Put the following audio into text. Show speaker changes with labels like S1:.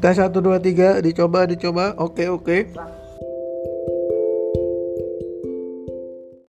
S1: tes satu dua tiga dicoba dicoba. Oke oke.